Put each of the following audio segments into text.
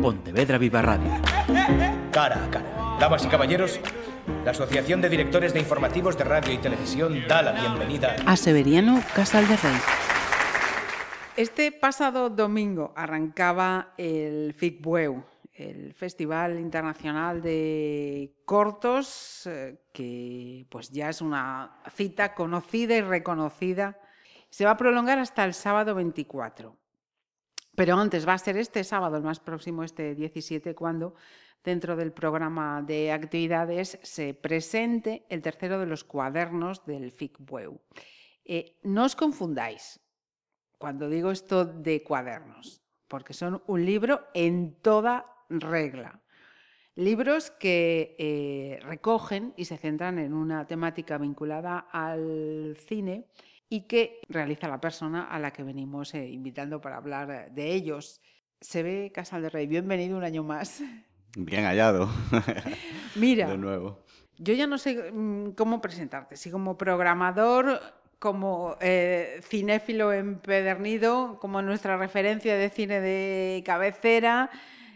Pontevedra Viva Radio. Cara a cara. Damas y caballeros, la Asociación de Directores de Informativos de Radio y Televisión da la bienvenida a Severiano Casal de Rey. Este pasado domingo arrancaba el FICBUEU, el Festival Internacional de Cortos, eh, que pues ya es una cita conocida y reconocida. Se va a prolongar hasta el sábado 24. Pero antes va a ser este sábado, el más próximo, este 17, cuando dentro del programa de actividades se presente el tercero de los cuadernos del FICBUEU. Eh, no os confundáis cuando digo esto de cuadernos, porque son un libro en toda regla. Libros que eh, recogen y se centran en una temática vinculada al cine y que realiza la persona a la que venimos eh, invitando para hablar de ellos. Se ve Casal de Rey, bienvenido un año más. Bien hallado. Mira, de nuevo. Yo ya no sé mm, cómo presentarte, si como programador, como eh, cinéfilo empedernido, como nuestra referencia de cine de cabecera,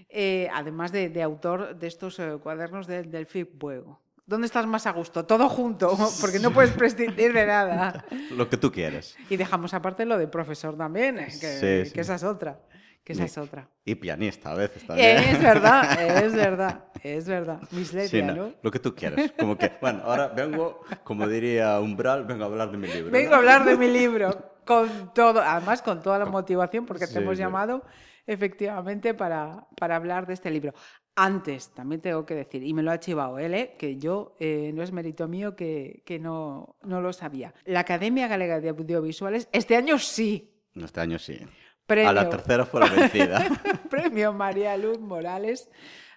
eh, además de, autor de estos eh, cuadernos del FIP Buego. ¿Dónde estás más a gusto? Todo junto, porque no puedes prescindir de nada. Lo que tú quieras. Y dejamos aparte lo de profesor también, que, que esa es otra que esa es otra. Y pianista a veces también. Es verdad, es verdad, es verdad. Mis sí, no, Lo que tú quieras. Como que, bueno, ahora vengo, como diría Umbral, vengo a hablar de mi libro. Vengo a hablar de mi libro, con todo, además con toda la motivación, porque te hemos llamado efectivamente para, para hablar de este libro. Antes, también tengo que decir, y me lo ha chivado él, ¿eh? que yo, eh, no es mérito mío que, que no, no lo sabía. La Academia Galega de Audiovisuales, este año sí. Este año sí a la tercera fue la vencida. Premio María Luz Morales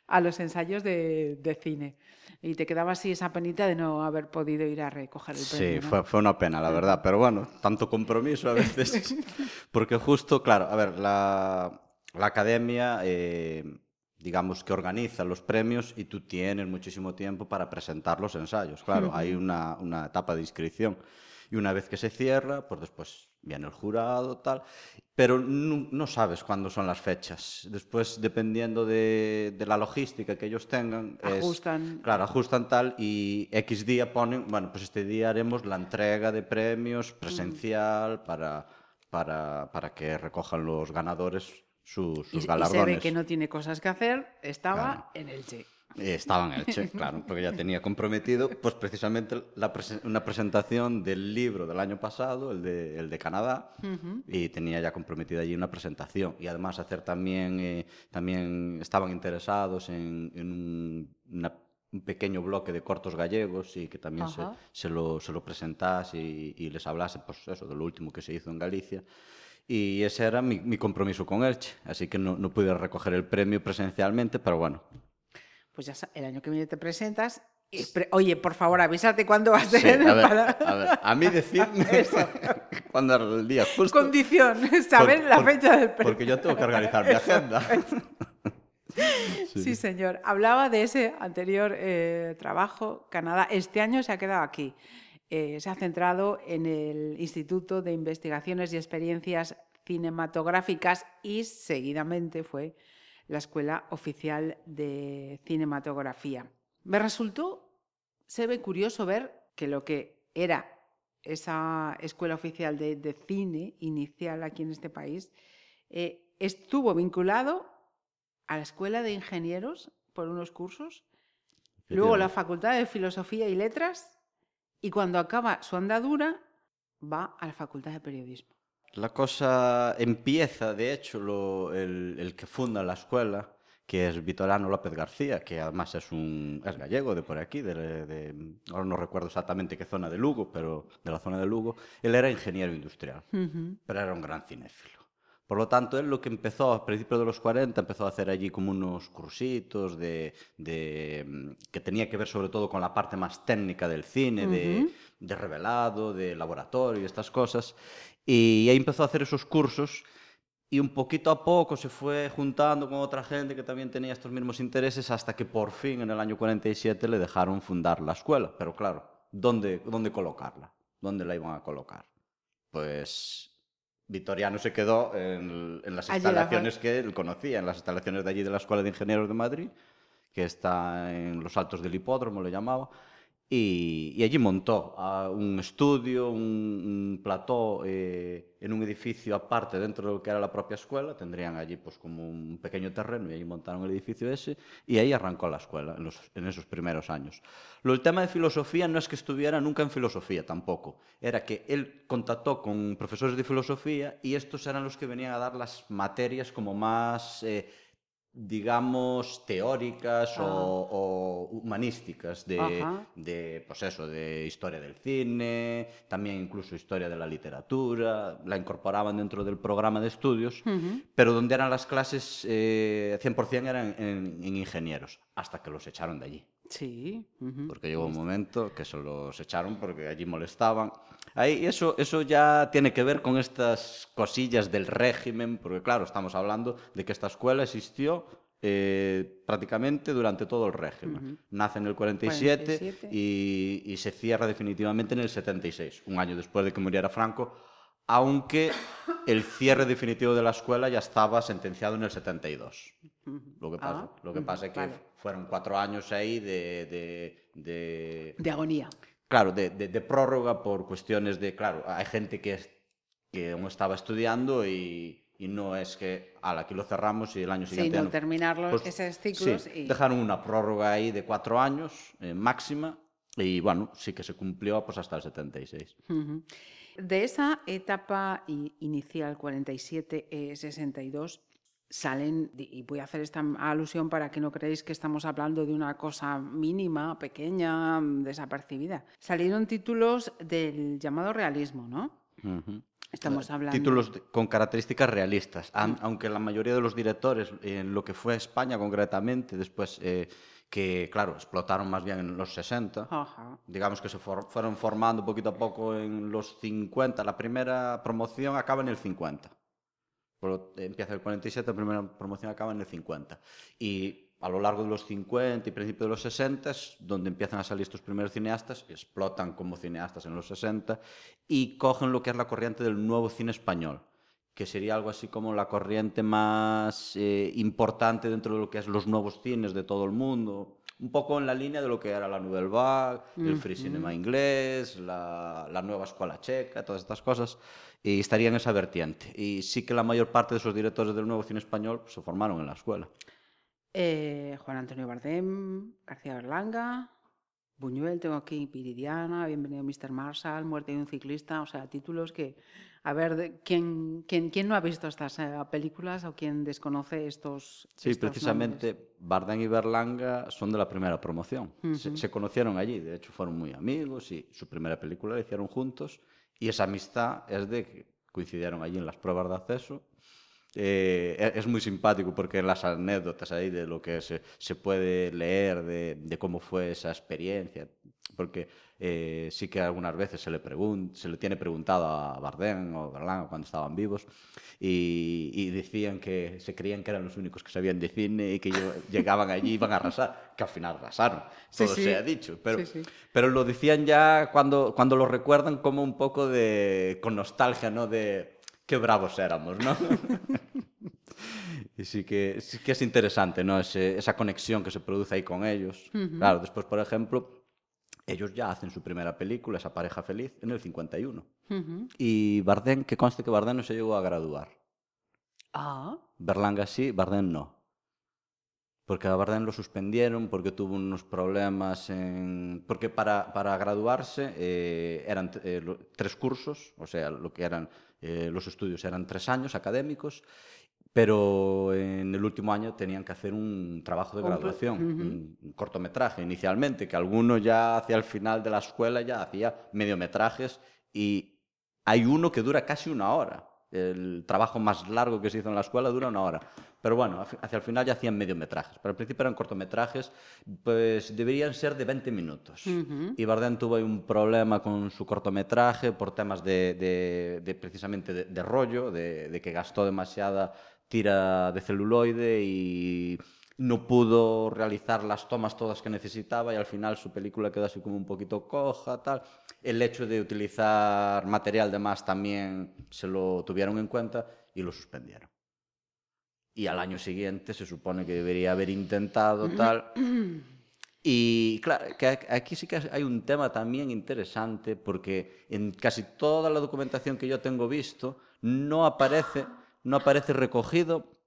a los ensayos de, cine. Y te quedaba así esa penita de no haber podido ir a recoger el premio. Sí, fue, una pena, la verdad. Pero bueno, tanto compromiso a veces. Porque justo, claro, a ver, la, academia, eh, digamos que organiza los premios y tú tienes muchísimo tiempo para presentar los ensayos. Claro, hay una, una etapa de inscripción. Y una vez que se cierra, pues después viene el jurado, tal, pero no, sabes cuándo son las fechas. Después, dependiendo de, la logística que ellos tengan, ajustan. claro, ajustan tal y X día ponen, bueno, pues este día haremos la entrega de premios presencial para, para, para que recojan los ganadores sus, sus galardones. Y se ve que no tiene cosas que hacer, estaba en el Che. Estaba en Elche, claro, porque ya tenía comprometido, pues precisamente una presentación del libro del año pasado, el de, el de Canadá, y tenía ya comprometida allí una presentación. Y además hacer también, eh, también estaban interesados en, un, pequeño bloque de cortos gallegos y que también se, se, lo, se lo presentase y, les hablase, pues eso, de lo último que se hizo en Galicia. Y ese era mi, mi compromiso con Elche, así que no, no pude recoger el premio presencialmente, pero bueno, pues ya el año que viene te presentas. Y, oye, por favor, avísate cuándo va a ser. a, ver, a, ver, a mí decirme cuándo era el día justo. Condición, saber la fecha del premio. Porque yo tengo que organizar mi agenda. Sí. señor. Hablaba de ese anterior eh, trabajo. Canadá este año se ha quedado aquí. Eh, se ha centrado en el Instituto de Investigaciones y Experiencias Cinematográficas y seguidamente fue la Escuela Oficial de Cinematografía. Me resultó, se ve curioso ver que lo que era esa Escuela Oficial de, Cine inicial aquí en este país eh, estuvo vinculado a la Escuela de Ingenieros por unos cursos, luego la Facultad de Filosofía y Letras y cuando acaba su andadura va a la Facultad de Periodismo. La cosa empieza, de hecho, el, que funda la escuela, que es Vitorano López García, que además es un es gallego de por aquí, de, ahora no recuerdo exactamente qué zona de Lugo, pero de la zona de Lugo. Él era ingeniero industrial, pero era un gran cinéfilo. Por lo tanto, él lo que empezó a principios de los 40, empezó a hacer allí como unos cursitos de, que tenía que ver sobre todo con la parte más técnica del cine, de, de revelado, de laboratorio y estas cosas. Y ahí empezó a hacer esos cursos y un poquito a poco se fue juntando con otra gente que también tenía estos mismos intereses hasta que por fin en el año 47 le dejaron fundar la escuela. Pero claro, ¿dónde, dónde colocarla? ¿Dónde la iban a colocar? Pues Vitoriano se quedó en, en las Allí instalaciones que él conocía, en las instalaciones de allí de la Escuela de Ingenieros de Madrid, que está en los altos del hipódromo, le llamaba, y, allí montó un estudio, un, un plató eh, en un edificio aparte dentro de lo que era la propia escuela, tendrían allí pues como un pequeño terreno y allí montaron el edificio ese y ahí arrancó la escuela en, los, en esos primeros años. Lo el tema de filosofía no es que estuviera nunca en filosofía tampoco, era que él contactó con profesores de filosofía y estos eran los que venían a dar las materias como más... Eh, digamos, teóricas Ah. o, o humanísticas de, de, pues eso, de historia del cine, también incluso historia de la literatura, la incorporaban dentro del programa de estudios, Ujú. pero donde eran las clases eh, 100% eran en, en ingenieros, hasta que los echaron de allí. Sí. ujú. Porque llegó un momento que se los echaron porque allí molestaban. Ahí eso, eso ya tiene que ver con estas cosillas del régimen, porque claro, estamos hablando de que esta escuela existió eh, prácticamente durante todo el régimen. Ujú. Nace en el 47, 47. Y, y se cierra definitivamente en el 76, un año después de que muriera Franco, aunque el cierre definitivo de la escuela ya estaba sentenciado en el 72. Ujú. Lo que pasa, Ah, lo que pasa es que vale. Fueron cuatro años ahí de, de, de- De agonía. claro, de, de- prórroga por cuestiones de, claro, hay gente que, que aún estaba estudiando y, y no es que, al aquí lo cerramos y el año Sí, siguiente... ya no no". terminar los, Pues, esos ciclos sí, y... dejaron una prórroga ahí de cuatro años eh, máxima y bueno, sí que se cumplió pues hasta el 76. Ujú. De esa etapa inicial 47-62 salen, y voy a hacer esta alusión para que no creáis que estamos hablando de una cosa mínima, pequeña, mm, desapercibida. Salieron títulos del llamado realismo, ¿no? Ujú. Estamos hablando... Títulos con características realistas, An- aunque la mayoría de los directores, en lo que fue España concretamente, después eh, que, claro, explotaron más bien en los 60, Ajá. digamos que se for- fueron formando poquito a poco en los 50, la primera promoción acaba en el 50. Por empieza el 47, la primera promoción acaba en el 50. Y a lo largo de los 50 y principios de los 60 es donde empiezan a salir estos primeros cineastas, explotan como cineastas en los 60 y cogen lo que es la corriente del nuevo cine español, que sería algo así como la corriente más eh, importante dentro de lo que es los nuevos cines de todo el mundo. Un poco en la línea de lo que era la Nouvelle Vague, el free cinema inglés, la, la nueva escuela checa, todas estas cosas, y estaría en esa vertiente. Y sí que la mayor parte de esos directores del nuevo cine español pues, se formaron en la escuela. Eh, Juan Antonio Bardem, García Berlanga, Buñuel, tengo aquí Viridiana, Bienvenido Mr. Marshall, Muerte de un ciclista, o sea, títulos que, a ver, ¿quién, quién, quién no ha visto estas eh, películas o quién desconoce estos Sí, estos precisamente Bardem y Berlanga son de la primera promoción. se, Ujú. se conocieron allí, de hecho fueron muy amigos y su primera película la hicieron juntos y esa amistad es de que coincidieron allí en las pruebas de acceso. Eh, e- es muy simpático porque las anécdotas ahí de lo que se, se puede leer de, de cómo fue esa experiencia, porque eh, sí que algunas veces se le, se le tiene preguntado a Bardem o Berlanga cuando estaban vivos y, y decían que se creían que eran los únicos que sabían de cine y que lle- llegaban allí y iban a arrasar, que al final arrasaron, todo sí. se ha dicho, pero, sí. pero lo decían ya cuando, cuando lo recuerdan como un poco de, con nostalgia, ¿no? De qué bravos éramos, ¿no? y sí que, sí que es interesante, ¿no? Ese- esa conexión que se produce ahí con ellos. Claro, después, por ejemplo, ellos ya hacen su primera película, esa pareja feliz, en el 51. Ujú. Y Bardem, que conste que Bardem no se llegó a graduar. Ah, Berlanga sí, Bardem no. Porque a Bardem lo suspendieron porque tuvo unos problemas en... Porque para, para graduarse eh, eran eh, tres cursos, o sea, lo que eran eh, los estudios eran tres años académicos, pero en el último año tenían que hacer un trabajo de graduación, un cortometraje inicialmente, que alguno ya hacia el final de la escuela ya hacía mediometrajes y hay uno que dura casi una hora. El trabajo más largo que se hizo en la escuela dura una hora. Pero bueno, hacia el final ya hacían mediometrajes. Pero al principio eran cortometrajes, pues deberían ser de 20 minutos. Ujú. Y Bardem tuvo un problema con su cortometraje por temas de, de- de precisamente de, de rollo, de, de que gastó demasiada tira de celuloide y no pudo realizar las tomas todas que necesitaba y al final su película quedó así como un poquito coja, tal. El hecho de utilizar material de más también se lo tuvieron en cuenta y lo suspendieron. Y al año siguiente se supone que debería haber intentado tal. Y claro, que aquí sí que hay un tema también interesante porque en casi toda la documentación que yo tengo visto no aparece, no aparece recogido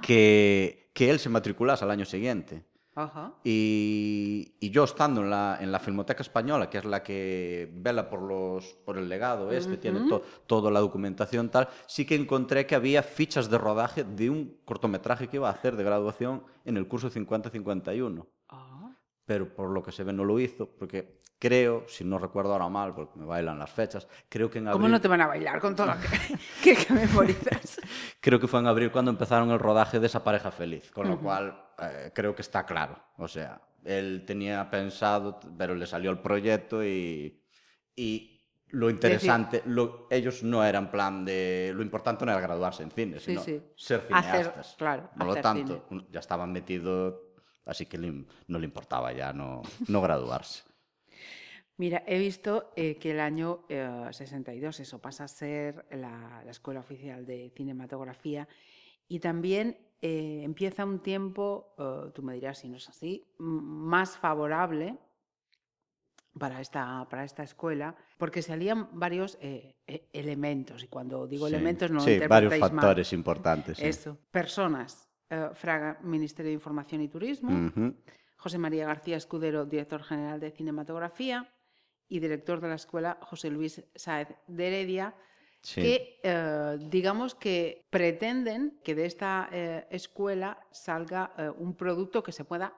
que, que él se matriculase al año siguiente. Ajá. Y, y, yo estando en la, en la Filmoteca Española, que es la que vela por, los, por el legado este, uh -huh. tiene to, toda la documentación tal, sí que encontré que había fichas de rodaje de un cortometraje que iba a hacer de graduación en el curso 50-51. Ah. Pero por lo que se ve no lo hizo, porque creo, si no recuerdo ahora mal, porque me bailan las fechas, creo que en abril... ¿Cómo no te van a bailar con todo lo que, que, que memorizas? creo que fue en abril cuando empezaron el rodaje de esa pareja feliz, con lo uh -huh. cual eh, creo que está claro. O sea, él tenía pensado, pero le salió el proyecto y, y lo interesante, decir, lo, ellos no eran plan de... Lo importante no era graduarse en cine, sino sí, sí. ser cineastas. Hacer, claro, Por lo tanto, cine. ya estaban metidos, así que no le importaba ya no, no graduarse. Mira, he visto eh, que el año eh, 62, eso pasa a ser la, la, Escuela Oficial de Cinematografía, y también eh, empieza un tiempo, eh, tú me dirás si no es así, más favorable para esta, para esta escuela, porque salían varios eh, elementos, y cuando digo sí, elementos no sí, varios factores mal. importantes. Sí. Eso, personas, Fraga, Ministerio de Información y Turismo, uh -huh. José María García Escudero, director general de Cinematografía, y director de la escuela José Luis Sáez de Heredia, sí. que eh, digamos que pretenden que de esta eh, escuela salga eh, un producto que se pueda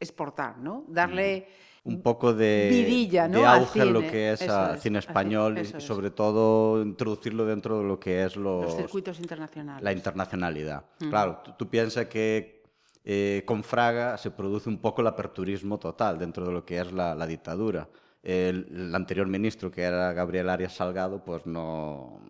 exportar, ¿no? Darle un poco de, vidilla, ¿no? de auge a lo que es, eso es cine español y sobre todo introducirlo dentro de lo que es los, los circuitos internacionales. La internacionalidad. -huh. Claro, tú, tú piensas que eh, con Fraga se produce un poco el aperturismo total dentro de lo que es la, la dictadura el, el, anterior ministro, que era Gabriel Arias Salgado, pues no,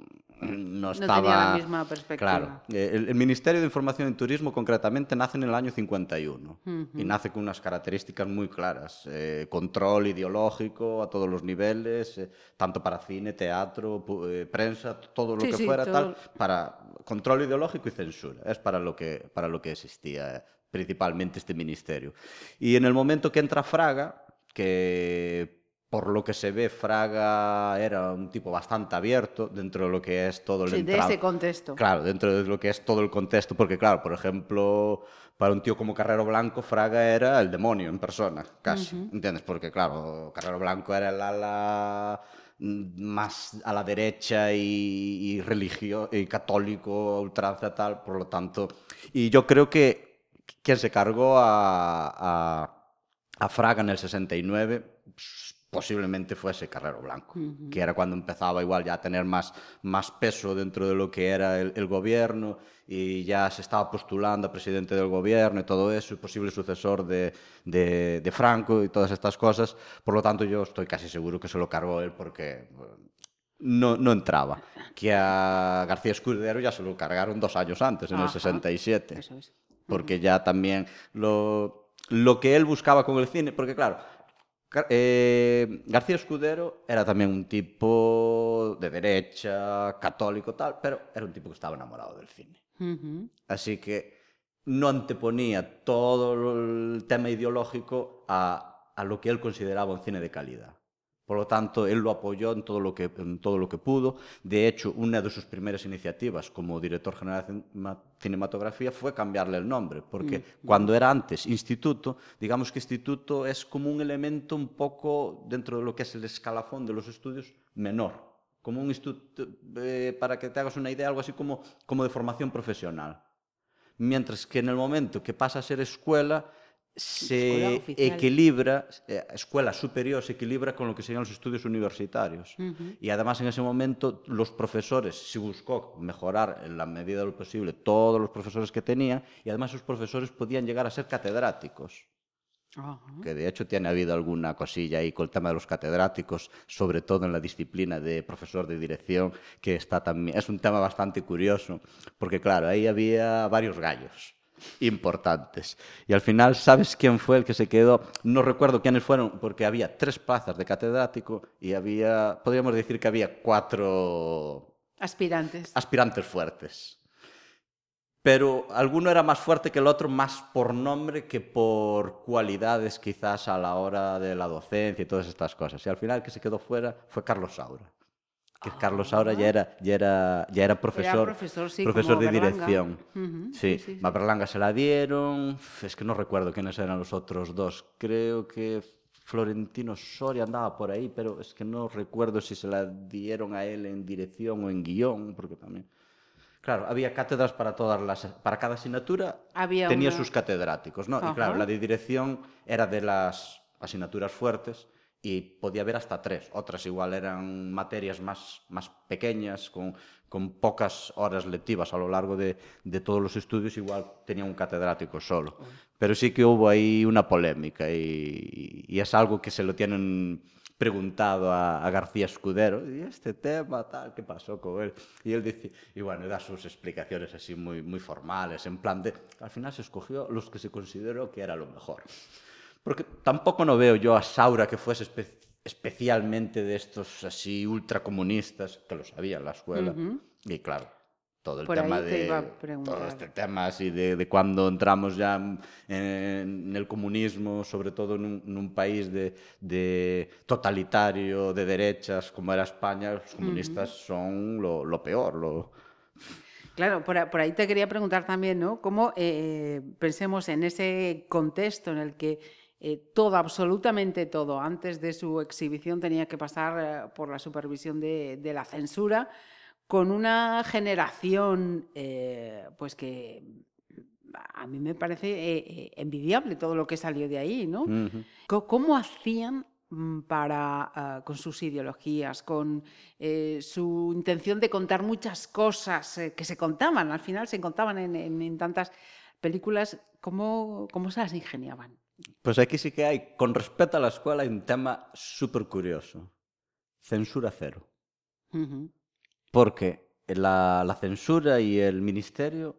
no estaba... No tenía la misma perspectiva. Claro. El, el, Ministerio de Información y Turismo, concretamente, nace en el año 51 uh -huh. y nace con unas características muy claras. Eh, control ideológico a todos los niveles, eh, tanto para cine, teatro, eh, prensa, todo lo sí, que sí, fuera, todo... tal, para control ideológico y censura. Es para lo que, para lo que existía principalmente este ministerio. Y en el momento que entra Fraga, que por lo que se ve, Fraga era un tipo bastante abierto dentro de lo que es todo el sí, entrado. de ese contexto. Claro, dentro de lo que es todo el contexto, porque claro, por ejemplo, para un tío como Carrero Blanco, Fraga era el demonio en persona, casi, uh -huh. ¿entiendes? Porque claro, Carrero Blanco era el ala más a la derecha y, y religio y católico, ultranza tal, por lo tanto, y yo creo que quien se cargó a, a, a Fraga en el 69 posiblemente fuese Carrero Blanco, uh -huh. que era cuando empezaba igual ya a tener más, más peso dentro de lo que era el, el, gobierno y ya se estaba postulando a presidente del gobierno y todo eso, y posible sucesor de, de, de Franco y todas estas cosas. Por lo tanto, yo estoy casi seguro que se lo cargó él porque no, no entraba. Que a García Escudero ya se lo cargaron dos años antes, en Ajá. el 67. Eso es. Porque ya también lo, lo que él buscaba con el cine, porque claro, Eh, García Escudero era tamén un tipo de derecha, católico tal, pero era un tipo que estaba enamorado del cine. Uh -huh. Así que no anteponía todo el tema ideológico a, a lo que él consideraba un cine de calidad. Por lo tanto, él lo apoyó en todo lo, que, en todo lo que pudo. De hecho, una de sus primeras iniciativas como director general de cinematografía fue cambiarle el nombre, porque mm. cuando era antes instituto, digamos que instituto es como un elemento un poco dentro de lo que es el escalafón de los estudios menor, como un instituto, eh, para que te hagas una idea, algo así como, como de formación profesional. Mientras que en el momento que pasa a ser escuela, se equilibra, eh, escuela superior se equilibra con lo que serían los estudios universitarios. Uh -huh. Y además en ese momento los profesores, se buscó mejorar en la medida de lo posible todos los profesores que tenía y además esos profesores podían llegar a ser catedráticos. Que de hecho tiene habido alguna cosilla ahí con el tema de los catedráticos, sobre todo en la disciplina de profesor de dirección, que está también, es un tema bastante curioso, porque claro, ahí había varios gallos importantes. Y al final, ¿sabes quién fue el que se quedó? No recuerdo quiénes fueron, porque había tres plazas de catedrático y había, podríamos decir que había cuatro Aspirantes. aspirantes fuertes. Pero alguno era más fuerte que el otro, más por nombre que por cualidades quizás a la hora de la docencia y todas estas cosas. Y al final el que se quedó fuera fue Carlos Saura. Que Carlos Saura ya era, ya era, ya era profesor, profesor, sí, profesor como de Berlanga. dirección. Sí, sí, sí, sí. a Berlanga se la dieron. Es que no recuerdo quiénes eran los otros dos. Creo que Florentino Soria andaba por ahí, pero es que no recuerdo si se la dieron a él en dirección o en guion, porque también. Claro, había cátedras para todas las, para cada asignatura Había tenía una- sus catedráticos, ¿no? Y claro, la de dirección era de las asignaturas fuertes y podía haber hasta tres. Otras igual eran materias más, más pequeñas, con, con pocas horas lectivas a lo largo de, de todos los estudios, igual tenía un catedrático solo. Pero sí que hubo ahí una polémica y, y es algo que se lo tienen preguntado a, a García Escudero, y este tema, tal, ¿qué pasó con él? Y él dice, y bueno, da sus explicaciones así muy, muy formales, en plan de, al final se escogió los que se consideró que era lo mejor. Porque tampoco no veo yo a Saura que fuese espe- especialmente de estos así ultracomunistas, que lo sabía en la escuela. Y claro, todo el Por tema de todo este tema así de, de cuando entramos ya en, en el comunismo, sobre todo en un, en un país de, de totalitario, de derechas, como era España, los comunistas son lo, lo peor, lo, Claro, por, por ahí te quería preguntar también, ¿no? ¿Cómo eh, pensemos en ese contexto en el que eh, todo, absolutamente todo, antes de su exhibición tenía que pasar eh, por la supervisión de, de la censura, con una generación, eh, pues que a mí me parece eh, envidiable todo lo que salió de ahí, ¿no? ¿Cómo hacían mm, para, ah, con sus ideologías, con eh, su intención de contar muchas cosas eh, que se contaban, al final se contaban en, en- en tantas películas, ¿cómo, cómo se las ingeniaban? Pues aquí sí que hay, con respecto a la escuela, hay un tema súper curioso. Censura cero. Porque la, la censura y el ministerio,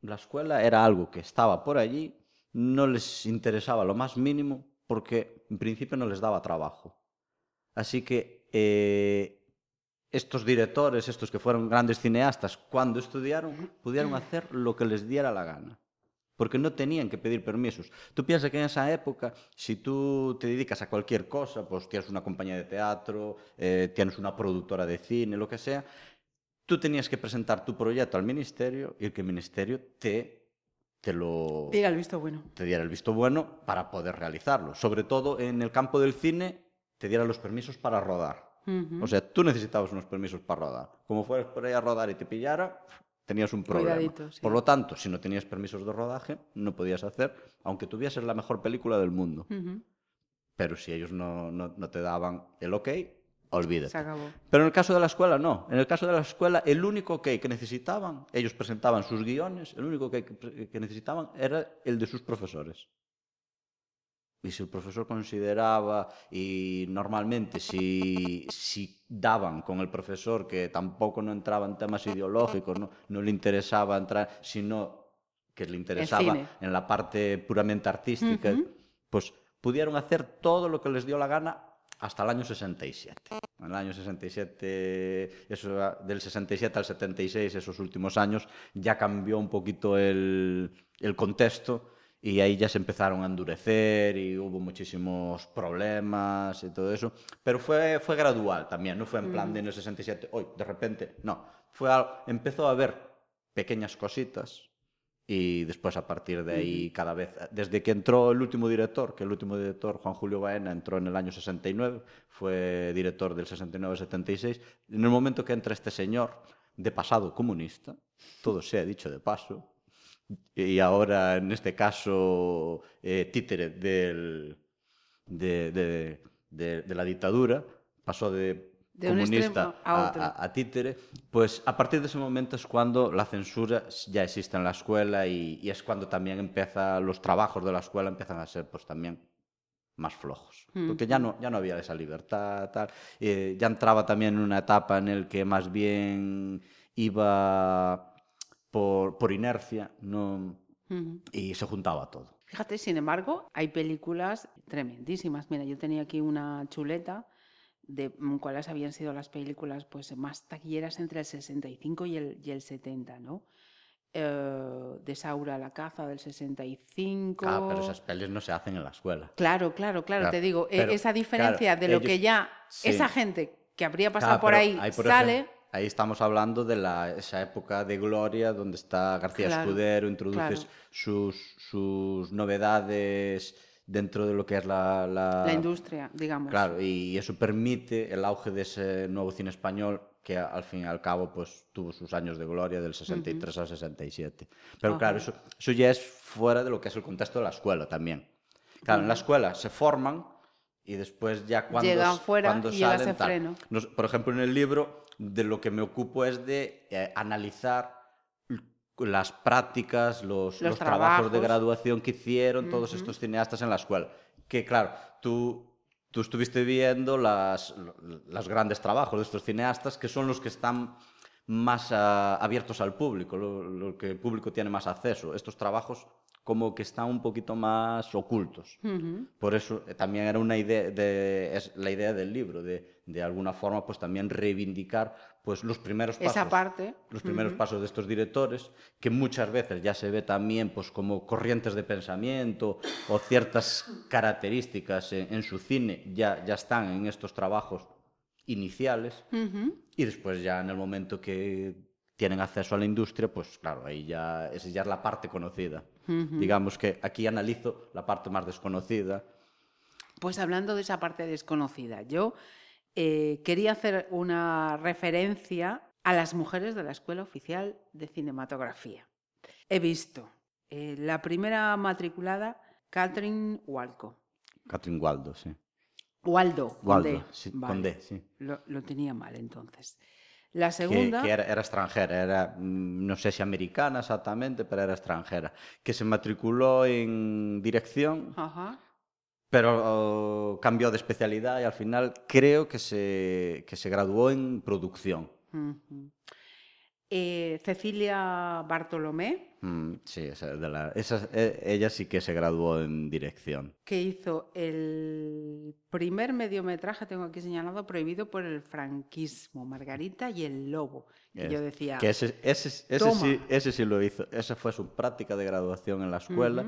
la escuela era algo que estaba por allí, no les interesaba lo más mínimo porque en principio no les daba trabajo. Así que eh, estos directores, estos que fueron grandes cineastas, cuando estudiaron, pudieron hacer lo que les diera la gana. Porque no tenían que pedir permisos. Tú piensas que en esa época, si tú te dedicas a cualquier cosa, pues tienes una compañía de teatro, eh, tienes una productora de cine, lo que sea, tú tenías que presentar tu proyecto al ministerio y el que el ministerio te, te lo Tira el visto bueno. te diera el visto bueno para poder realizarlo. Sobre todo en el campo del cine, te diera los permisos para rodar. Ujú. O sea, tú necesitabas unos permisos para rodar. Como fueras por ahí a rodar y te pillara, tenías un problema. Sí. Por lo tanto, si no tenías permisos de rodaje, no podías hacer, aunque tuvieses la mejor película del mundo. Pero si ellos no, no- no te daban el ok, olvídate. Se acabó. Pero en el caso de la escuela, no. En el caso de la escuela, el único ok que necesitaban, ellos presentaban sus guiones, el único ok que necesitaban era el de sus profesores. Y si el profesor consideraba, y normalmente si, si daban con el profesor que tampoco no entraba en temas ideológicos, no, no le interesaba entrar, sino que le interesaba en la parte puramente artística, Ujú. pues pudieron hacer todo lo que les dio la gana hasta el año 67. En el año 67, eso, del 67 al 76, esos últimos años, ya cambió un poquito el, el contexto y ahí ya se empezaron a endurecer y hubo muchísimos problemas y todo eso. Pero fue, fue gradual también, no fue en plan de en el 67, hoy, de repente, no. Fue empezó a haber pequeñas cositas y después a partir de ahí cada vez, desde que entró el último director, que el último director, Juan Julio Baena, entró en el año 69, fue director del 69-76, en el momento que entra este señor de pasado comunista, todo sea dicho de paso, y ahora en este caso eh, títere del, de, de- de- de la dictadura, pasó de De un comunista a a, a títere, pues a partir de ese momento es cuando la censura ya existe en la escuela y, y es cuando también empieza los trabajos de la escuela empiezan a ser pues también más flojos, porque ya no, ya no había esa libertad, tal. Eh, ya entraba también en una etapa en el que más bien iba por, por inercia no, y se juntaba todo. Fíjate, sin embargo, hay películas tremendísimas. Mira, yo tenía aquí una chuleta de mm, cuáles habían sido las películas pues, más taquilleras entre el 65 y el, y el 70, ¿no? Eh, de Saura la caza del 65. Ah, pero esas pelis no se hacen en la escuela. Claro, claro, claro, Claro, te digo, e- pero, esa diferencia claro, de lo que ellos- ya sí. esa gente que habría pasado Ah, por ahí, por sale, ejemplo, ahí estamos hablando de la, esa época de gloria donde está García Claro, Escudero, introduces claro. sus, sus novedades dentro de lo que es la, la- la industria, digamos. Claro, y eso permite el auge de ese nuevo cine español que al fin y al cabo pues tuvo sus años de gloria del 63 al 67. Pero claro, Ajá. eso, eso ya es fuera de lo que es el contexto de la escuela también. Claro, en la escuela se forman y después ya cuando, Llegan fuera cuando y salen ese freno. Nos- por ejemplo, en el libro de lo que me ocupo es de eh, analizar las prácticas, los, Los los trabajos de trabajos. graduación que hicieron todos estos cineastas en la escuela. Que claro, tú, tú estuviste viendo las, los grandes trabajos de estos cineastas que son los que están más ah, abiertos al público, lo, lo que el público tiene más acceso. Estos trabajos como que están un poquito más ocultos. Por eso eh, también era una idea, de, es la idea del libro, de, de alguna forma pues también reivindicar pues los primeros pasos. Esa parte. Los primeros pasos de estos directores, que muchas veces ya se ve también pues como corrientes de pensamiento o ciertas características en, en su cine ya, ya están en estos trabajos iniciales y después ya en el momento que tienen acceso a la industria, pues claro, ahí ya, esa ya es la parte conocida. Digamos que aquí analizo la parte más desconocida. Pues hablando de esa parte desconocida, yo eh, quería hacer una referencia a las mujeres de la Escuela Oficial de Cinematografía. He visto eh, la primera matriculada, Catherine Walco. Catherine Waldo, sí. Waldo, con Waldo, D. sí, Vale. con D, sí. Lo, lo tenía mal entonces. La segunda... Que, que era, era extranjera, era, mm, non sei se americana exactamente, pero era extranjera. Que se matriculou en dirección, Ajá. pero o, cambiou de especialidade e al final creo que se, que se graduou en producción. Uh -huh. Eh, Cecilia Bartolomé, Mm, sí, esa de la- esa- eh, ella sí que se graduó en dirección. que hizo el primer mediometraje, tengo aquí señalado, prohibido por el franquismo, Margarita y el Lobo. Que Es- yo decía, Que ese, ese, ese, Toma. sí, ese sí lo hizo. Esa fue su práctica de graduación en la escuela.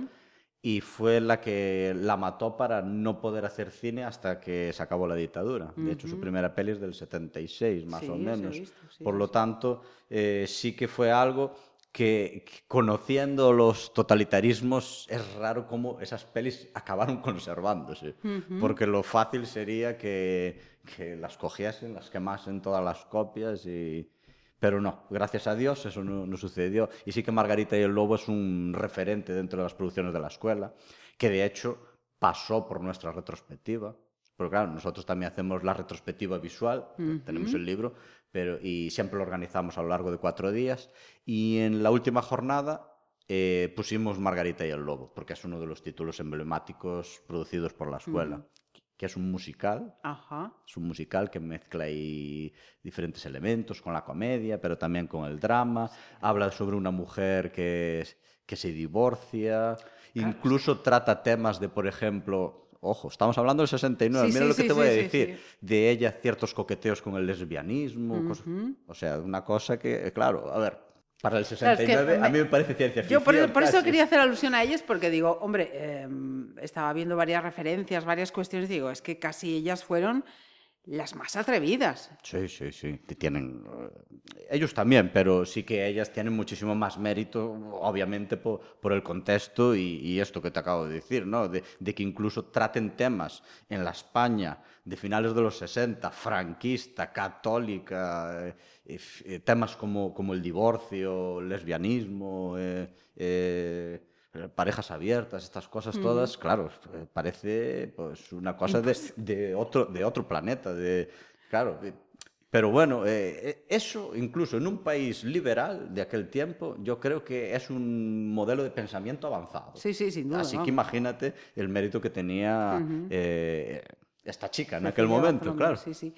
Y fue la que la mató para no poder hacer cine hasta que se acabó la dictadura. De hecho, su primera peli es del 76, más Sí, o menos. visto, sí, Por lo tanto, eh, sí que fue algo que, que conociendo los totalitarismos es raro cómo esas pelis acabaron conservándose. Porque lo fácil sería que, que las cogiesen, las quemasen todas las copias y... Pero no, gracias a Dios eso no, no sucedió. Y sí que Margarita y el Lobo es un referente dentro de las producciones de la escuela, que de hecho pasó por nuestra retrospectiva. Porque claro, nosotros también hacemos la retrospectiva visual, tenemos el libro, pero, y siempre lo organizamos a lo largo de cuatro días. Y en la última jornada eh, pusimos Margarita y el Lobo, porque es uno de los títulos emblemáticos producidos por la escuela, que es un musical, Ajá. es un musical que mezcla ahí diferentes elementos con la comedia, pero también con el drama. Habla sobre una mujer que, es- que se divorcia. Incluso trata temas de, por ejemplo, ojo, estamos hablando del 69, Sí, mira sí, lo que sí, te voy a decir. De ella ciertos coqueteos con el lesbianismo. cosas- Ujú. o sea, una cosa que, claro, a ver, para el Claro, es que 69 a mí me parece ciencia ficción. Yo por, por eso quería hacer alusión a ellas, porque digo, hombre, eh, estaba viendo varias referencias, varias cuestiones, digo, es que casi ellas fueron las más atrevidas. Sí, sí, sí. Tienen, eh, ellos también, pero sí que ellas tienen muchísimo más mérito, obviamente, po- por, el contexto y, y esto que te acabo de decir, ¿no? De, de que incluso traten temas en la España de finales de los 60, franquista, católica, eh, eh, temas como, como el divorcio, lesbianismo, eh, eh, parejas abiertas, estas cosas todas, claro, eh, parece pues una cosa de, de otro, de otro planeta, de, claro, Pero bueno, eh, eso incluso en un país liberal de aquel tiempo, yo creo que es un modelo de pensamiento avanzado. Sí, sí, sin duda. Así vamos. que imagínate el mérito que tenía eh, esta chica en aquel Cecilia momento, claro. Sí, sí.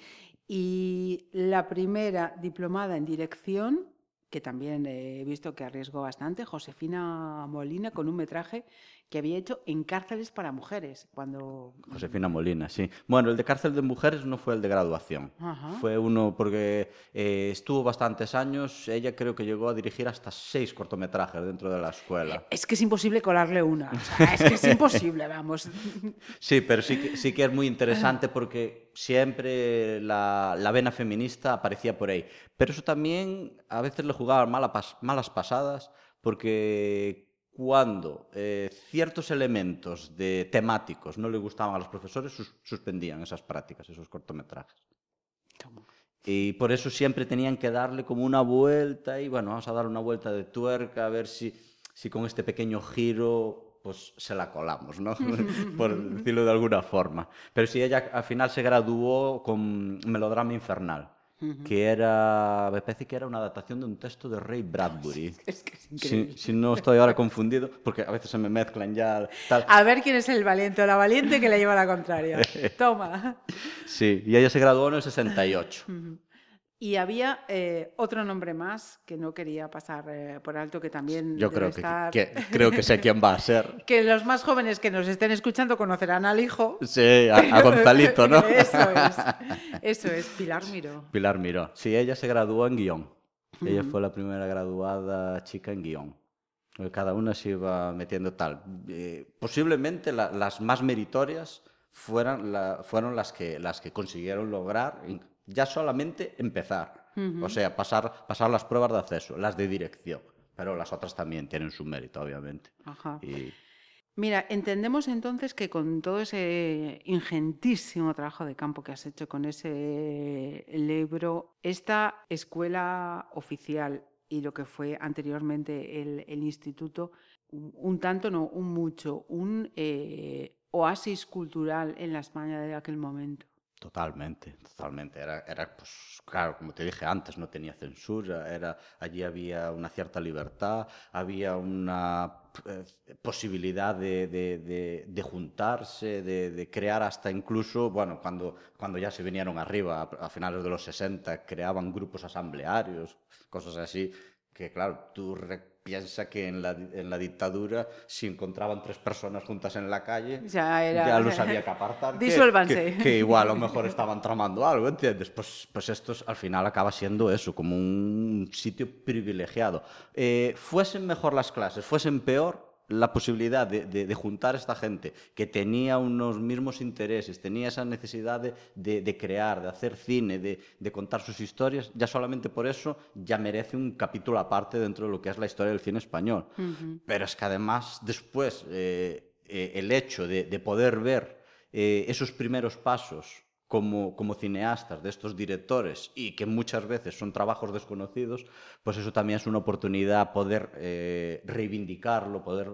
Y la primera diplomada en dirección, que también he visto que arriesgó bastante, Josefina Molina, con un metraje que había hecho en cárceles para mujeres. Cuando. Josefina Molina, sí. Bueno, el de cárcel de mujeres no fue el de graduación. Ajá. Fue uno porque eh, estuvo bastantes años. Ella creo que llegó a dirigir hasta seis cortometrajes dentro de la escuela. Es que es imposible colarle una. o sea, es que es imposible, vamos. Sí, pero sí que, sí que es muy interesante porque siempre la, la vena feminista aparecía por ahí. Pero eso también a veces le jugaban mala pas- malas pasadas porque cuando eh, ciertos elementos de temáticos no le gustaban a los profesores, sus- suspendían esas prácticas, esos cortometrajes. Y por eso siempre tenían que darle como una vuelta y bueno, vamos a dar una vuelta de tuerca a ver si, si con este pequeño giro pues se la colamos, ¿no? por decirlo de alguna forma. Pero sí, ella al final se graduó con Melodrama Infernal, que era, me parece que era una adaptación de un texto de Ray Bradbury. Es que es Si, increíble. si no estoy ahora confundido, porque a veces se me mezclan ya tal. A ver quién es el valiente o la valiente que le lleva la contraria. Toma. Sí, y ella se graduó en el 68. Y había eh, otro nombre más que no quería pasar eh, por alto, que también Yo creo que, estar... que- creo que sé quién va a ser. que los más jóvenes que nos estén escuchando conocerán al hijo. Sí, a, a Gonzalito, ¿no? Eso es. Eso es, Pilar Miró. Pilar Miró. Sí, ella se graduó en guion. Ella fue la primera graduada chica en guion. Cada una se iba metiendo tal. Eh, posiblemente la- las más meritorias fueran la- fueron las que, las que consiguieron lograr ya solamente empezar. O sea, pasar, pasar las pruebas de acceso, las de dirección. Pero las otras también tienen su mérito, obviamente. Ajá. Y Mira, entendemos entonces que con todo ese ingentísimo trabajo de campo que has hecho con ese libro, esta escuela oficial y lo que fue anteriormente el, el instituto, un, un tanto, no, un mucho, un eh, oasis cultural en la España de aquel momento. Totalmente, totalmente. Era, era, pues, claro, como te dije antes, no tenía censura, era, allí había una cierta libertad, había una eh, posibilidad de, de- de- juntarse, de, de crear hasta incluso, bueno, cuando, cuando ya se vinieron arriba, a, a finales de los 60, creaban grupos asamblearios, cosas así, que claro, tú piensas que en la, en la dictadura, si encontraban tres personas juntas en la calle, Ya era- ya los había que apartar. que- Disuélvanse. que- que igual a lo mejor estaban tramando algo, ¿entiendes? Pues, pues esto es- al final acaba siendo eso, como un sitio privilegiado. Eh, fuesen mejor las clases, fuesen peor, la posibilidad de, de- de juntar a esta gente que tenía unos mismos intereses, tenía esa necesidad de, crear, de hacer cine, de, contar sus historias, ya solamente por eso ya merece un capítulo aparte dentro de lo que es la historia del cine español. Pero es que además después eh, eh, el hecho de, de poder ver eh, esos primeros pasos como, como cineastas de estos directores y que muchas veces son trabajos desconocidos, pues eso también es una oportunidad poder eh, reivindicarlo, poder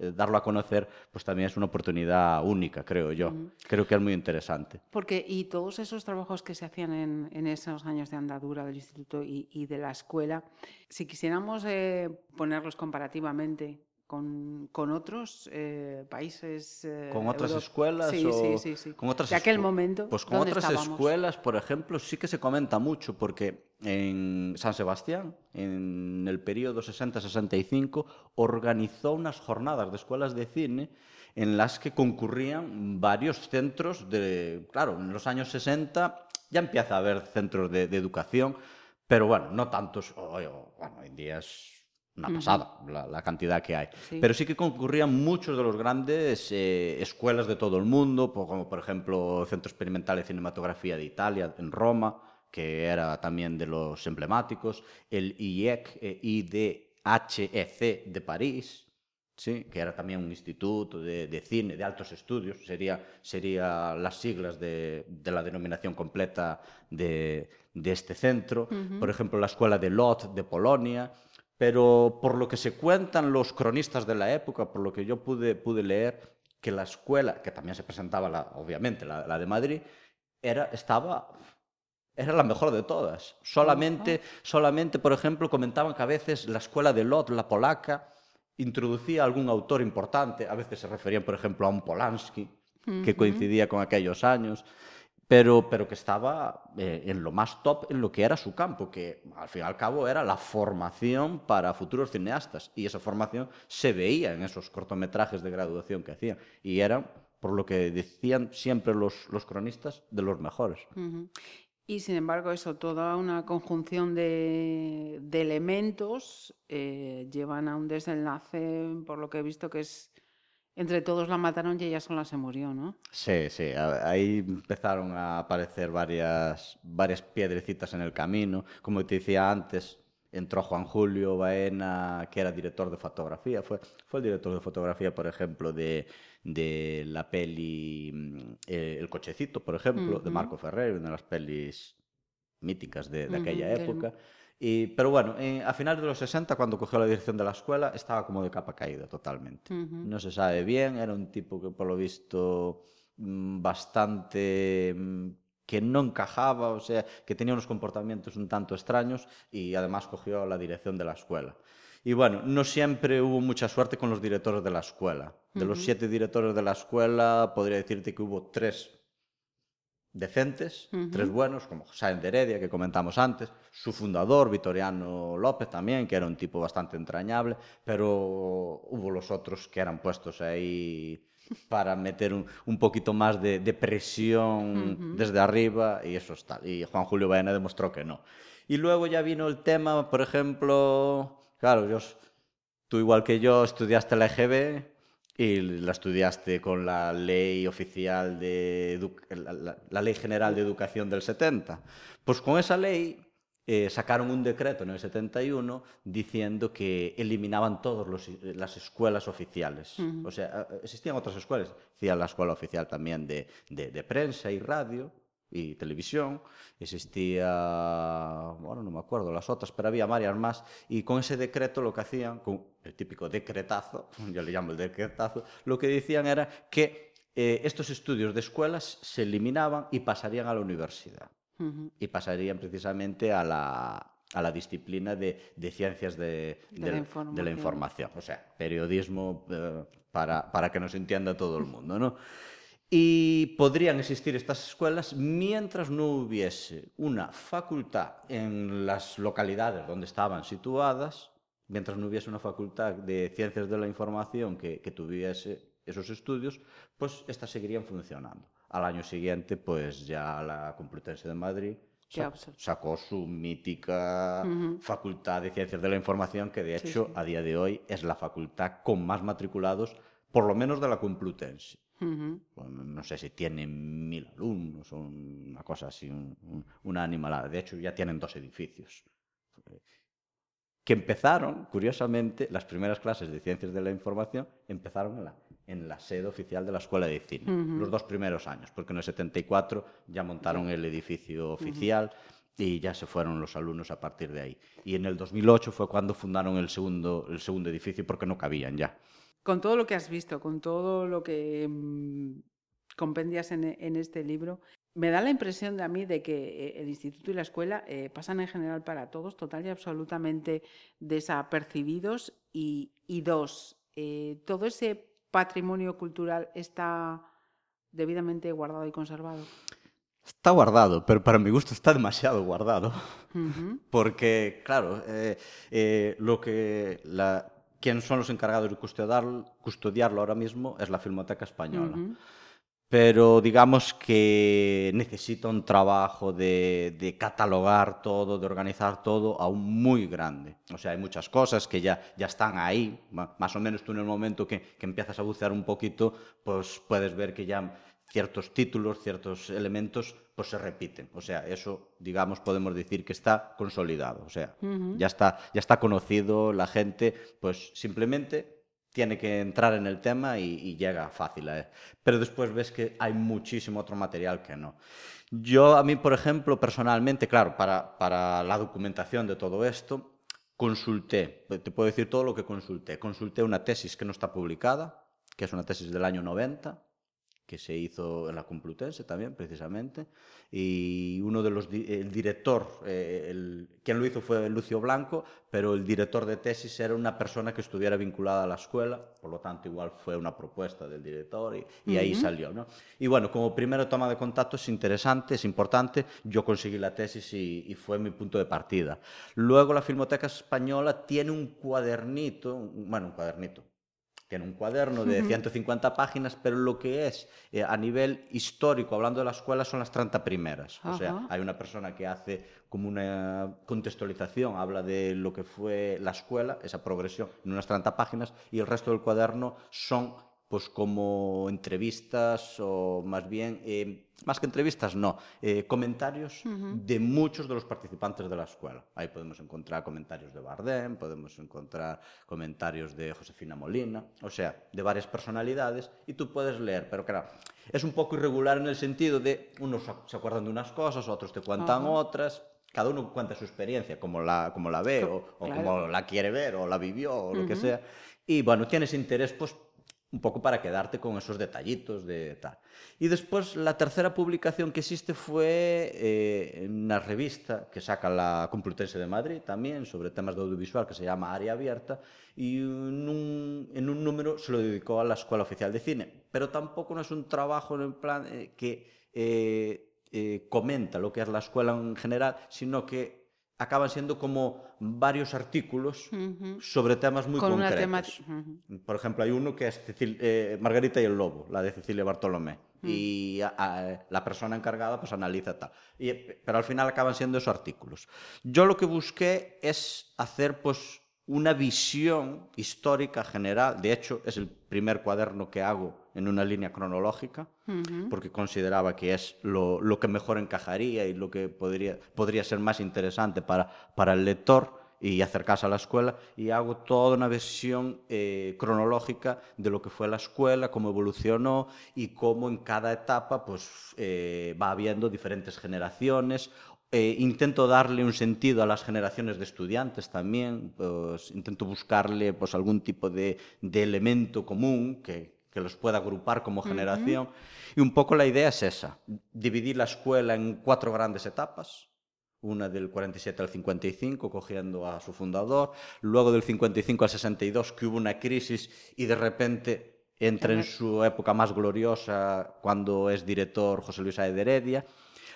eh, darlo a conocer, pues también es una oportunidad única, creo yo. Creo que es muy interesante. Porque, y todos esos trabajos que se hacían en, en esos años de andadura del instituto y, y de la escuela, si quisiéramos eh, ponerlos comparativamente con, con otros eh, países. eh, ¿Con otras euro- escuelas? Sí, o sí, sí. Con otras de aquel momento. Pues con ¿dónde otras estábamos? escuelas, por ejemplo, sí que se comenta mucho, porque en San Sebastián, en el periodo 60-65, organizó unas jornadas de escuelas de cine en las que concurrían varios centros de... Claro, en los años 60 ya empieza a haber centros de, de educación, pero bueno, no tantos. Hoy, bueno, hoy en día es una pasada la, la cantidad que hay. Sí. Pero sí que concurrían muchos de los grandes eh, escuelas de todo el mundo, como por ejemplo el Centro Experimental de Cinematografía de Italia, en Roma, que era también de los emblemáticos, el IEC, eh, IDHEC de París, ¿sí? que era también un instituto de, de cine, de altos estudios, sería, sería las siglas de, de la denominación completa de, de este centro. Por ejemplo, la Escuela de Lot de Polonia. Pero por lo que se cuentan los cronistas de la época, por lo que yo pude, pude leer, que la escuela, que también se presentaba, la, obviamente, la, la de Madrid, era, estaba era la mejor de todas. Solamente, solamente, por ejemplo, comentaban que a veces la escuela de Lot, la polaca, introducía algún autor importante, a veces se referían, por ejemplo, a un Polanski, que coincidía con aquellos años, pero, pero que estaba eh, en lo más top en lo que era su campo, que al fin y al cabo era la formación para futuros cineastas, y esa formación se veía en esos cortometrajes de graduación que hacían, y eran, por lo que decían siempre los, los cronistas, de los mejores. Y sin embargo, eso, toda una conjunción de, de elementos eh, llevan a un desenlace, por lo que he visto, que es entre todos la mataron y ella sola se murió, ¿no? Sí, sí, ahí empezaron a aparecer varias, varias piedrecitas en el camino. Como te decía antes, entró Juan Julio Baena, que era director de fotografía, fue, fue el director de fotografía, por ejemplo, de, de la peli mm, eh, El cochecito, por ejemplo, de Marco Ferrer, una de las pelis míticas de, de aquella época. Y, pero bueno, a finales de los 60, cuando cogió la dirección de la escuela, estaba como de capa caída totalmente. No se sabe bien, era un tipo que por lo visto mm, bastante mm, que no encajaba, o sea, que tenía unos comportamientos un tanto extraños y además cogió la dirección de la escuela. Y bueno, no siempre hubo mucha suerte con los directores de la escuela. De los siete directores de la escuela, podría decirte que hubo tres decentes, tres buenos, como José de Heredia, que comentamos antes, su fundador, Vitoriano López también, que era un tipo bastante entrañable, pero hubo los otros que eran puestos ahí para meter un, un poquito más de, de presión desde arriba y eso está. Y Juan Julio Baena demostró que no. Y luego ya vino el tema, por ejemplo, Claro, yo, tú igual que yo estudiaste la EGB y la estudiaste con la ley oficial de la, ley general de educación del 70. Pues con esa ley eh, sacaron un decreto en el 71 diciendo que eliminaban todas las escuelas oficiales. O sea, existían otras escuelas, existía la escuela oficial también de, de prensa y radio, y televisión, existía, bueno, no me acuerdo las otras, pero había varias más, y con ese decreto lo que hacían, con el típico decretazo, yo le llamo el decretazo, lo que decían era que eh, estos estudios de escuelas se eliminaban y pasarían a la universidad, uh -huh. y pasarían precisamente a la, a la disciplina de, de ciencias de, de, la de, la información, o sea, periodismo eh, para, para que nos entienda todo el mundo, ¿no? Y podrían existir estas escuelas mientras no hubiese una facultad en las localidades donde estaban situadas, mientras no hubiese una facultad de ciencias de la información que, que tuviese esos estudios, pues estas seguirían funcionando. Al año siguiente, pues ya la Complutense de Madrid sacó su mítica uh -huh. facultad de ciencias de la información, que de hecho sí, sí. a día de hoy es la facultad con más matriculados, por lo menos de la Complutense. Uh -huh. No sé si tienen mil alumnos o una cosa así, un, un, una animalada. De hecho, ya tienen dos edificios. Que empezaron, curiosamente, las primeras clases de ciencias de la información empezaron en la, en la sede oficial de la Escuela de Cine, uh -huh. los dos primeros años, porque en el 74 ya montaron el edificio oficial. Y ya se fueron los alumnos a partir de ahí. Y en el 2008 fue cuando fundaron el segundo, el segundo edificio porque no cabían ya. Con todo lo que has visto, con todo lo que mmm, compendias en, en, este libro, me da la impresión de a mí de que eh, el instituto y la escuela eh, pasan en general para todos total y absolutamente desapercibidos y, y dos, eh, todo ese patrimonio cultural está debidamente guardado y conservado. Está guardado, pero para mi gusto está demasiado guardado. Uh -huh. Porque, claro, eh, eh, lo que la, quien son los encargados de custodiar, custodiarlo ahora mismo es la Filmoteca Española. Uh -huh. Pero digamos que necesita un trabajo de, de, catalogar todo, de organizar todo aún muy grande. O sea, hay muchas cosas que ya, ya están ahí. Más o menos tú en el momento que, que empiezas a bucear un poquito, pues puedes ver que ya ciertos títulos, ciertos elementos, pues se repiten. O sea, eso, digamos, podemos decir que está consolidado. O sea, uh -huh. ya, está, ya está conocido, la gente, pues simplemente tiene que entrar en el tema y, y llega fácil a él. Pero después ves que hay muchísimo otro material que no. Yo, a mí, por ejemplo, personalmente, claro, para, para la documentación de todo esto, consulté, te puedo decir todo lo que consulté. Consulté una tesis que no está publicada, que es una tesis del año 90, que se hizo en la Complutense también, precisamente, y uno de los, el director, eh, el, quien lo hizo fue Lucio Blanco, pero el director de tesis era una persona que estuviera vinculada a la escuela, por lo tanto igual fue una propuesta del director y, y uh -huh. ahí salió, ¿no? Y bueno, como primera toma de contacto es interesante, es importante, yo conseguí la tesis y, y fue mi punto de partida. Luego la Filmoteca Española tiene un cuadernito, bueno, un cuadernito, tiene un cuaderno de 150 páginas, pero lo que es eh, a nivel histórico, hablando de la escuela, son las 30 primeras. O sea, hay una persona que hace como una contextualización, habla de lo que fue la escuela, esa progresión, en unas 30 páginas, y el resto del cuaderno son pues como entrevistas o más bien, eh, más que entrevistas, no, eh, comentarios uh -huh. de muchos de los participantes de la escuela. Ahí podemos encontrar comentarios de Bardem, podemos encontrar comentarios de Josefina Molina, o sea, de varias personalidades, y tú puedes leer, pero claro, es un poco irregular en el sentido de unos se acuerdan de unas cosas, otros te cuentan uh -huh. otras, cada uno cuenta su experiencia, como la, como la ve, o, o claro. como la quiere ver, o la vivió, o uh -huh. lo que sea. Y bueno, tienes interés, pues un poco para quedarte con esos detallitos de tal. Y después la tercera publicación que existe fue eh, una revista que saca la Complutense de Madrid también sobre temas de audiovisual que se llama Área Abierta y en un, en un número se lo dedicó a la Escuela Oficial de Cine. Pero tampoco no es un trabajo en plan eh, que eh, eh, comenta lo que es la escuela en general, sino que acaban siendo como varios artículos uh -huh. sobre temas muy Con concretos. Uh -huh. Por ejemplo, hay uno que es Cecil, eh, Margarita y el Lobo, la de Cecilia Bartolomé. Uh -huh. Y a, a, la persona encargada pues analiza tal. Y, pero al final acaban siendo esos artículos. Yo lo que busqué es hacer pues una visión histórica general. De hecho, es el primer cuaderno que hago en una línea cronológica, uh -huh. porque consideraba que es lo, lo, que mejor encajaría y lo que podría, podría ser más interesante para, para el lector y acercarse a la escuela y hago toda una visión eh, cronológica de lo que fue la escuela, cómo evolucionó y cómo en cada etapa pues, eh, va habiendo diferentes generaciones eh, intento darle un sentido a las generaciones de estudiantes también, pues, intento buscarle pues, algún tipo de, de elemento común que, que, los pueda agrupar como generación. Uh -huh. Y un poco la idea es esa, dividir la escuela en cuatro grandes etapas, una del 47 al 55, cogiendo a su fundador, luego del 55 al 62, que hubo una crisis y de repente entra en su época más gloriosa cuando es director José Luis Aed Heredia,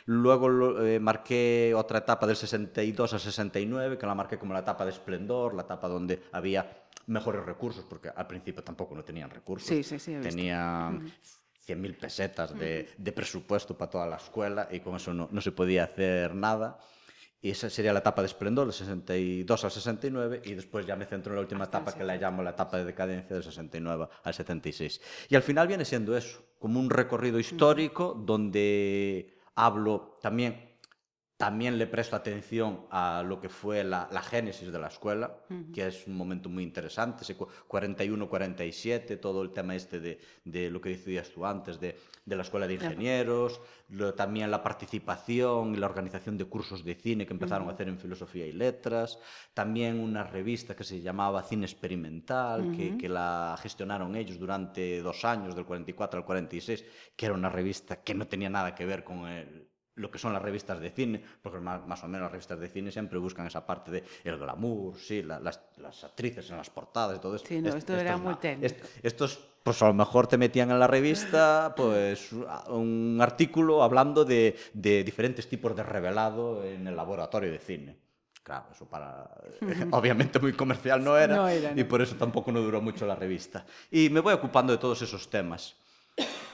Luego eh, marqué otra etapa del 62 al 69, que la marqué como la etapa de esplendor, la etapa donde había mejores recursos, porque al principio tampoco no tenían recursos. Sí, sí, sí. Tenían -huh. 100.000 pesetas de, de, presupuesto para toda la escuela y con eso no, no, se podía hacer nada. Y esa sería la etapa de esplendor, del 62 al 69, y después ya me centro en la última etapa, que la llamo la etapa de decadencia, del 69 al 76. Y al final viene siendo eso, como un recorrido histórico donde hablo también, también le presto atención a lo que fue la, la génesis de la escuela, uh -huh. que es un momento muy interesante, ese 41-47, todo el tema este de, de, lo que decías tú antes, de, de la escuela de ingenieros, lo, también la participación y la organización de cursos de cine que empezaron uh -huh. a hacer en filosofía y letras, también una revista que se llamaba Cine Experimental, uh -huh. que, que la gestionaron ellos durante dos años, del 44 al 46, que era una revista que no tenía nada que ver con el, lo que son las revistas de cine, porque más, más, o menos las revistas de cine siempre buscan esa parte de el glamour, sí, la, las, las, actrices en las portadas y todo esto. Sí, no, esto, era muy técnico. Est, estos, pues a lo mejor te metían en la revista pues un artículo hablando de, de diferentes tipos de revelado en el laboratorio de cine. Claro, eso para... obviamente muy comercial no era, no era no. y por eso tampoco no duró mucho la revista. Y me voy ocupando de todos esos temas.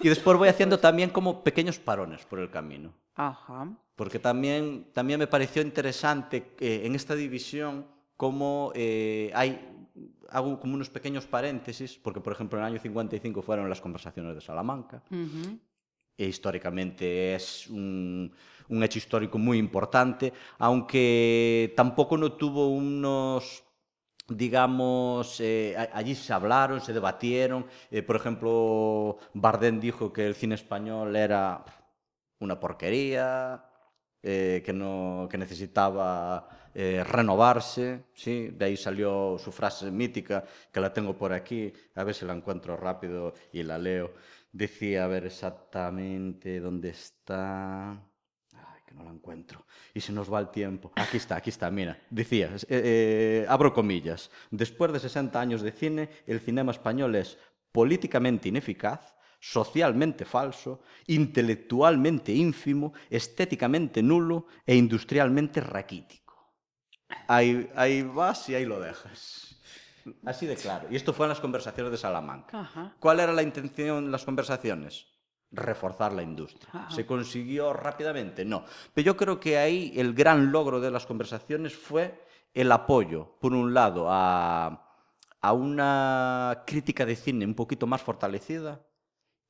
Y después voy haciendo también como pequeños parones por el camino. Ajá. Porque también, también me pareció interesante eh, en esta división cómo eh, hay hago como unos pequeños paréntesis, porque por ejemplo en el año 55 fueron las conversaciones de Salamanca, uh -huh. e históricamente es un, un hecho histórico muy importante, aunque tampoco no tuvo unos digamos, eh, allí se hablaron, se debatieron. Eh, por ejemplo, Bardem dijo que el cine español era una porquería. eh, que, no, que necesitaba eh, renovarse, ¿sí? de ahí salió su frase mítica, que la tengo por aquí, a ver si la encuentro rápido y la leo. Decía, a ver exactamente dónde está que no la encuentro. Y se nos va el tiempo. Aquí está, aquí está, mira. Decía, eh, abro comillas, después de 60 años de cine, el cinema español es políticamente ineficaz, socialmente falso, intelectualmente ínfimo, estéticamente nulo e industrialmente raquítico. Ahí, ahí vas y ahí lo dejas. Así de claro. Y esto fue en las conversaciones de Salamanca. Ajá. ¿Cuál era la intención de las conversaciones? reforzar la industria. Ajá. ¿Se consiguió rápidamente? No. Pero yo creo que ahí el gran logro de las conversaciones fue el apoyo, por un lado, a, a una crítica de cine un poquito más fortalecida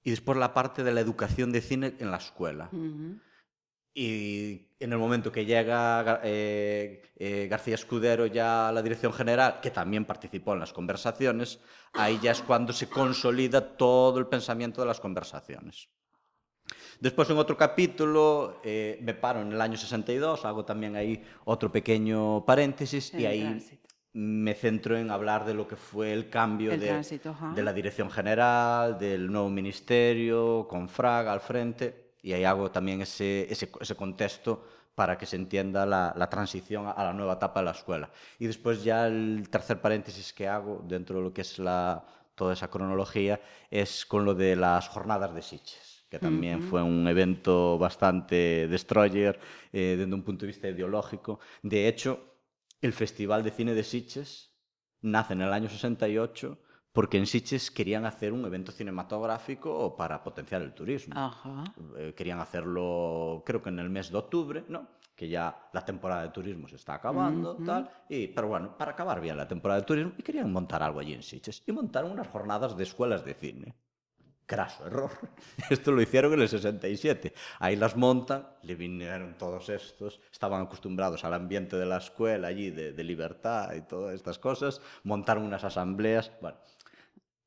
y después la parte de la educación de cine en la escuela. Ujú. Y en el momento que llega eh, eh, García Escudero ya a la dirección general, que también participó en las conversaciones, ahí ya es cuando se consolida todo el pensamiento de las conversaciones. Después, en otro capítulo, eh, me paro en el año 62, hago también ahí otro pequeño paréntesis y ahí. Me centro en hablar de lo que fue el cambio El de, tránsito, ajá. de la dirección general, del nuevo ministerio, con Fraga al frente, y ahí hago también ese, ese, ese contexto para que se entienda la, la transición a la nueva etapa de la escuela. Y después ya el tercer paréntesis que hago dentro de lo que es la, toda esa cronología es con lo de las jornadas de Sitges, que también fue un evento bastante destroyer eh, desde un punto de vista ideológico. De hecho, el Festival de Cine de Sitges nace en el año 68 porque en Sitges querían hacer un evento cinematográfico para potenciar el turismo. Ajá. Eh, querían hacerlo, creo que en el mes de octubre, ¿no? Que ya la temporada de turismo se está acabando, tal. Y, pero bueno, para acabar bien la temporada de turismo, y querían montar algo allí en Sitges. Y montaron unas jornadas de escuelas de cine. Craso error. Esto lo hicieron en el 67. Ahí las montan, le vinieron todos estos, estaban acostumbrados al ambiente de la escuela allí, de, de libertad y todas estas cosas, montaron unas asambleas, bueno,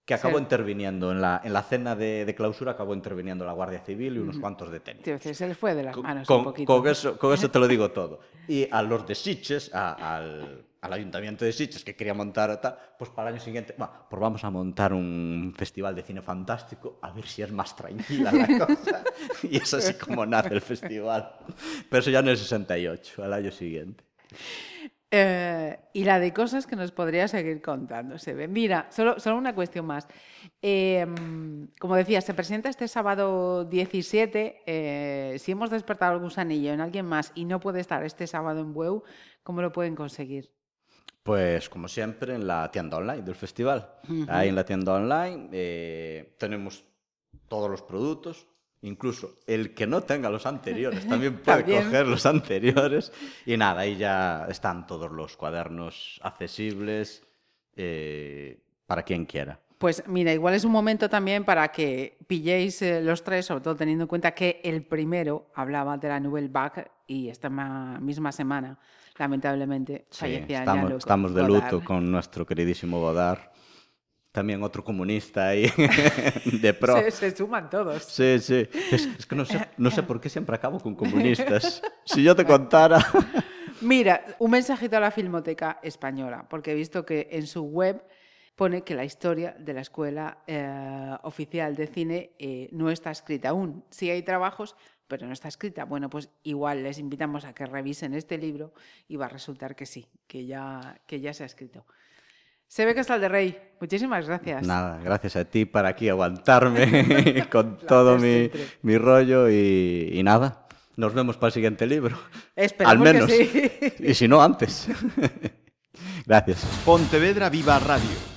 que acabó Sí. interviniendo en la, en la cena de, de clausura, acabó interviniendo la Guardia Civil y unos cuantos detenidos. Se le fue de las manos con- un poquito. con eso, con eso te lo digo todo. Y a los de Sitges, a- al, al ayuntamiento de Sitges que quería montar tal, pues para el año siguiente, "Va, pues vamos a montar un festival de cine fantástico, a ver si es más tranquila la cosa. y es así como nace el festival. Pero eso ya en el 68, al año siguiente. Eh, y la de cosas que nos podría seguir contando, se ve. Mira, solo, solo una cuestión más. Eh, como decía, se presenta este sábado 17. eh, si hemos despertado el gusanillo en alguien más y no puede estar este sábado en Bueu, ¿cómo lo pueden conseguir? Pues como siempre en la tienda online del festival. Ahí en la tienda online eh, tenemos todos los productos, incluso el que no tenga los anteriores también puede También. coger los anteriores. Y nada, ahí ya están todos los cuadernos accesibles eh, para quien quiera. Pues mira, igual es un momento también para que pilléis eh, los tres, sobre todo teniendo en cuenta que el primero hablaba de la Nouvelle Vague y esta ma- misma semana, lamentablemente, Sí, fallecía estamos, Jean-Luc estamos de Godard. luto con nuestro queridísimo Godard. También otro comunista ahí de pro. Se, se suman todos. Sí, sí. Es, es que no sé, no sé por qué siempre acabo con comunistas. Si yo te contara... Mira, un mensajito a la Filmoteca Española, porque he visto que en su web pone que la historia de la Escuela eh, Oficial de Cine eh, no está escrita aún. Sí hay trabajos, pero no está escrita. Bueno, pues igual les invitamos a que revisen este libro y va a resultar que sí, que ya, que ya se ha escrito. Se ve que está el de Rey. Muchísimas gracias. Nada, gracias a ti para aquí aguantarme con todo mi, rollo y, y nada. Nos vemos para el siguiente libro. Esperamos Al menos. que sí. Y si no, antes. gracias. Pontevedra Viva Radio.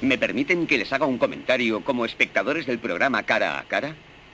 ¿Me permiten que les haga un comentario como espectadores del programa Cara a Cara?